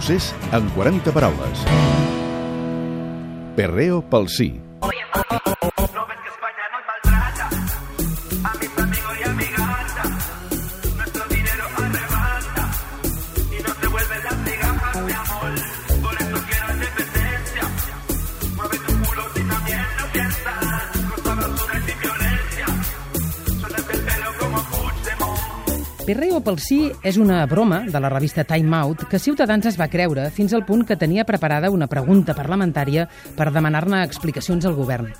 procés en 40 paraules. Perreo pel sí. Nuestro dinero arrebata y no se migajas de amor. Perreo pel sí és una broma de la revista Time Out que Ciutadans es va creure fins al punt que tenia preparada una pregunta parlamentària per demanar-ne explicacions al govern.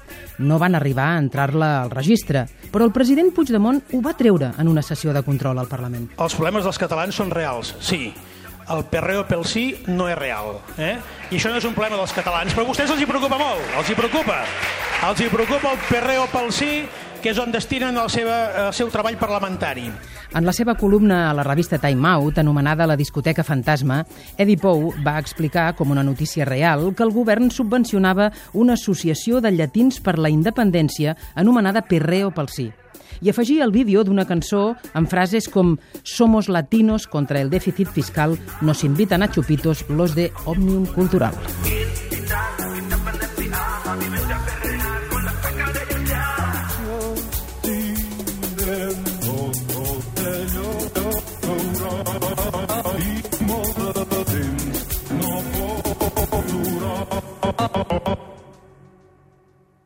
No van arribar a entrar-la al registre, però el president Puigdemont ho va treure en una sessió de control al Parlament. Els problemes dels catalans són reals, sí. El perreo pel sí no és real. Eh? I això no és un problema dels catalans, però a vostès els hi preocupa molt, els hi preocupa. Els hi preocupa el perreo pel sí, que és on destinen el, seva, el seu treball parlamentari. En la seva columna a la revista Time Out, anomenada La discoteca fantasma, Eddie Pou va explicar com una notícia real que el govern subvencionava una associació de llatins per la independència anomenada Perreo pel Sí i afegir el vídeo d'una cançó amb frases com «Somos latinos contra el déficit fiscal, nos invitan a chupitos los de Òmnium Cultural». Oh, oh, oh, oh, oh.